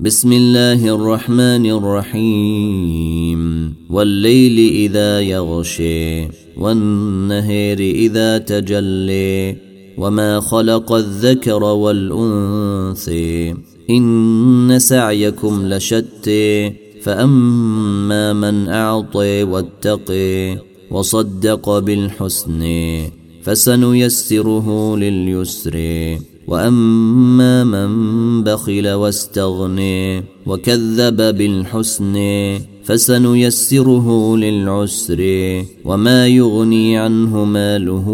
بسم الله الرحمن الرحيم. والليل إذا يغشي والنهر إذا تجلي وما خلق الذكر والانثي إن سعيكم لشتي فأما من اعطي واتقي وصدق بالحسن فسنيسره لليسر وأما من بخل واستغني وكذب بالحسن فسنيسره للعسر وما يغني عنه ماله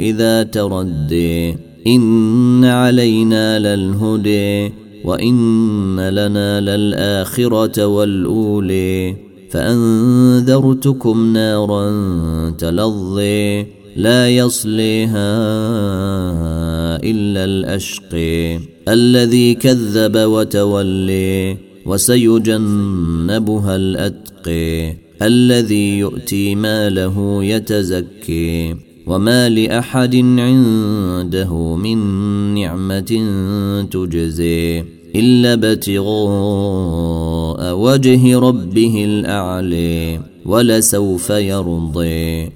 إذا تردي إن علينا للهدي وإن لنا للآخرة والأولي فأنذرتكم نارا تلظي لا يصليها إلا الأشقي الذي كذب وتولي وسيجنبها الأتقي الذي يؤتي ماله يتزكي وما لأحد عنده من نعمة تجزي إلا ابتغاء وجه ربه الأعلي ولسوف يرضي